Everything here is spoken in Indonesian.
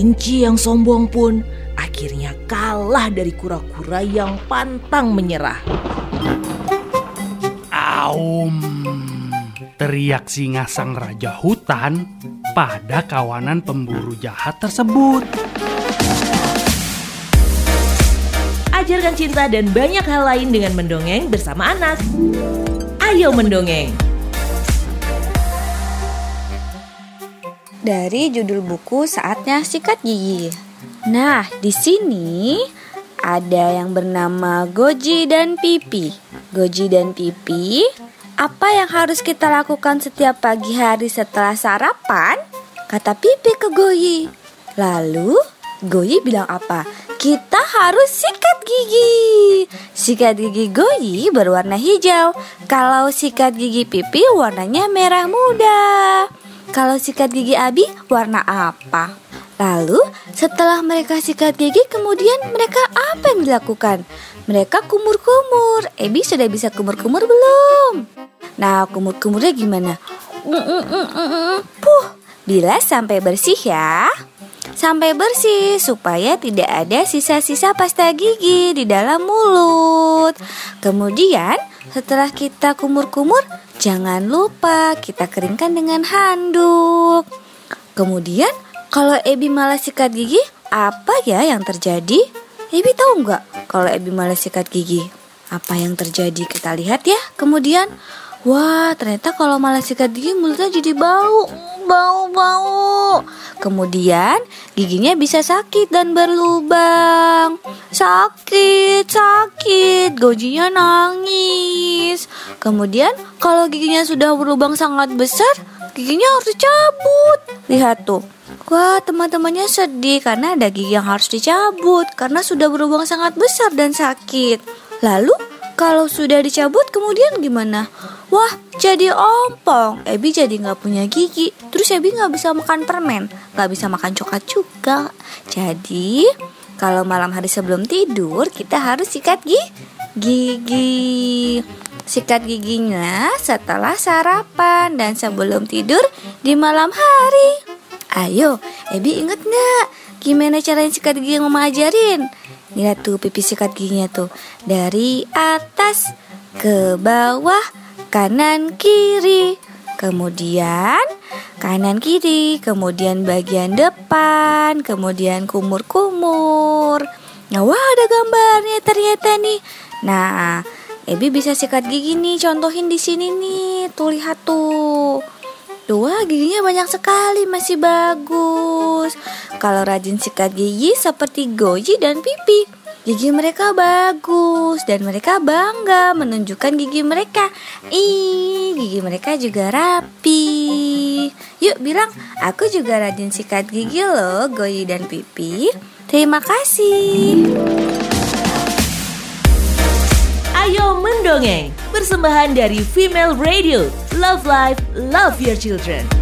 Kelinci yang sombong pun akhirnya kalah dari kura-kura yang pantang menyerah. Aum, teriak singa sang raja hutan pada kawanan pemburu jahat tersebut. Ajarkan cinta dan banyak hal lain dengan mendongeng bersama anak. Ayo mendongeng. Dari judul buku Saatnya Sikat Gigi. Nah, di sini ada yang bernama Goji dan Pipi. Goji dan Pipi, apa yang harus kita lakukan setiap pagi hari setelah sarapan? Kata Pipi ke Goyi. Lalu Goyi bilang apa? Kita harus sikat gigi. Sikat gigi Goyi berwarna hijau. Kalau sikat gigi Pipi warnanya merah muda. Kalau sikat gigi Abi warna apa? Lalu setelah mereka sikat gigi kemudian mereka apa yang dilakukan? Mereka kumur-kumur. Ebi sudah bisa kumur-kumur belum? Nah kumur-kumurnya gimana? Puh, bila sampai bersih ya. Sampai bersih supaya tidak ada sisa-sisa pasta gigi di dalam mulut. Kemudian setelah kita kumur-kumur, jangan lupa kita keringkan dengan handuk. Kemudian kalau Ebi malah sikat gigi, apa ya yang terjadi? Ebi tahu nggak kalau Ebi malah sikat gigi? Apa yang terjadi? Kita lihat ya. Kemudian, wah ternyata kalau malah sikat gigi mulutnya jadi bau, bau, bau. Kemudian giginya bisa sakit dan berlubang. Sakit, sakit. Gojinya nangis. Kemudian kalau giginya sudah berlubang sangat besar, giginya harus dicabut. Lihat tuh. Wah, teman-temannya sedih karena ada gigi yang harus dicabut karena sudah berlubang sangat besar dan sakit. Lalu, kalau sudah dicabut kemudian gimana? Wah, jadi ompong. Ebi jadi nggak punya gigi. Terus Ebi nggak bisa makan permen, nggak bisa makan coklat juga. Jadi, kalau malam hari sebelum tidur kita harus sikat gigi. Gigi. Sikat giginya setelah sarapan dan sebelum tidur di malam hari. Ayo, Ebi inget nggak gimana caranya sikat gigi yang mama ajarin? Lihat tuh pipi sikat giginya tuh dari atas ke bawah kanan kiri. Kemudian kanan kiri, kemudian bagian depan, kemudian kumur-kumur. Nah, wah ada gambarnya ternyata nih. Nah, Ebi bisa sikat gigi nih, contohin di sini nih. Tuh lihat tuh. Dua giginya banyak sekali masih bagus. Kalau rajin sikat gigi seperti Goji dan Pipi, gigi mereka bagus dan mereka bangga menunjukkan gigi mereka. Ih, gigi mereka juga rapi. Yuk bilang, aku juga rajin sikat gigi loh, Goji dan Pipi. Terima kasih. Ayo mendongeng, persembahan dari Female Radio. Love Life, Love Your Children.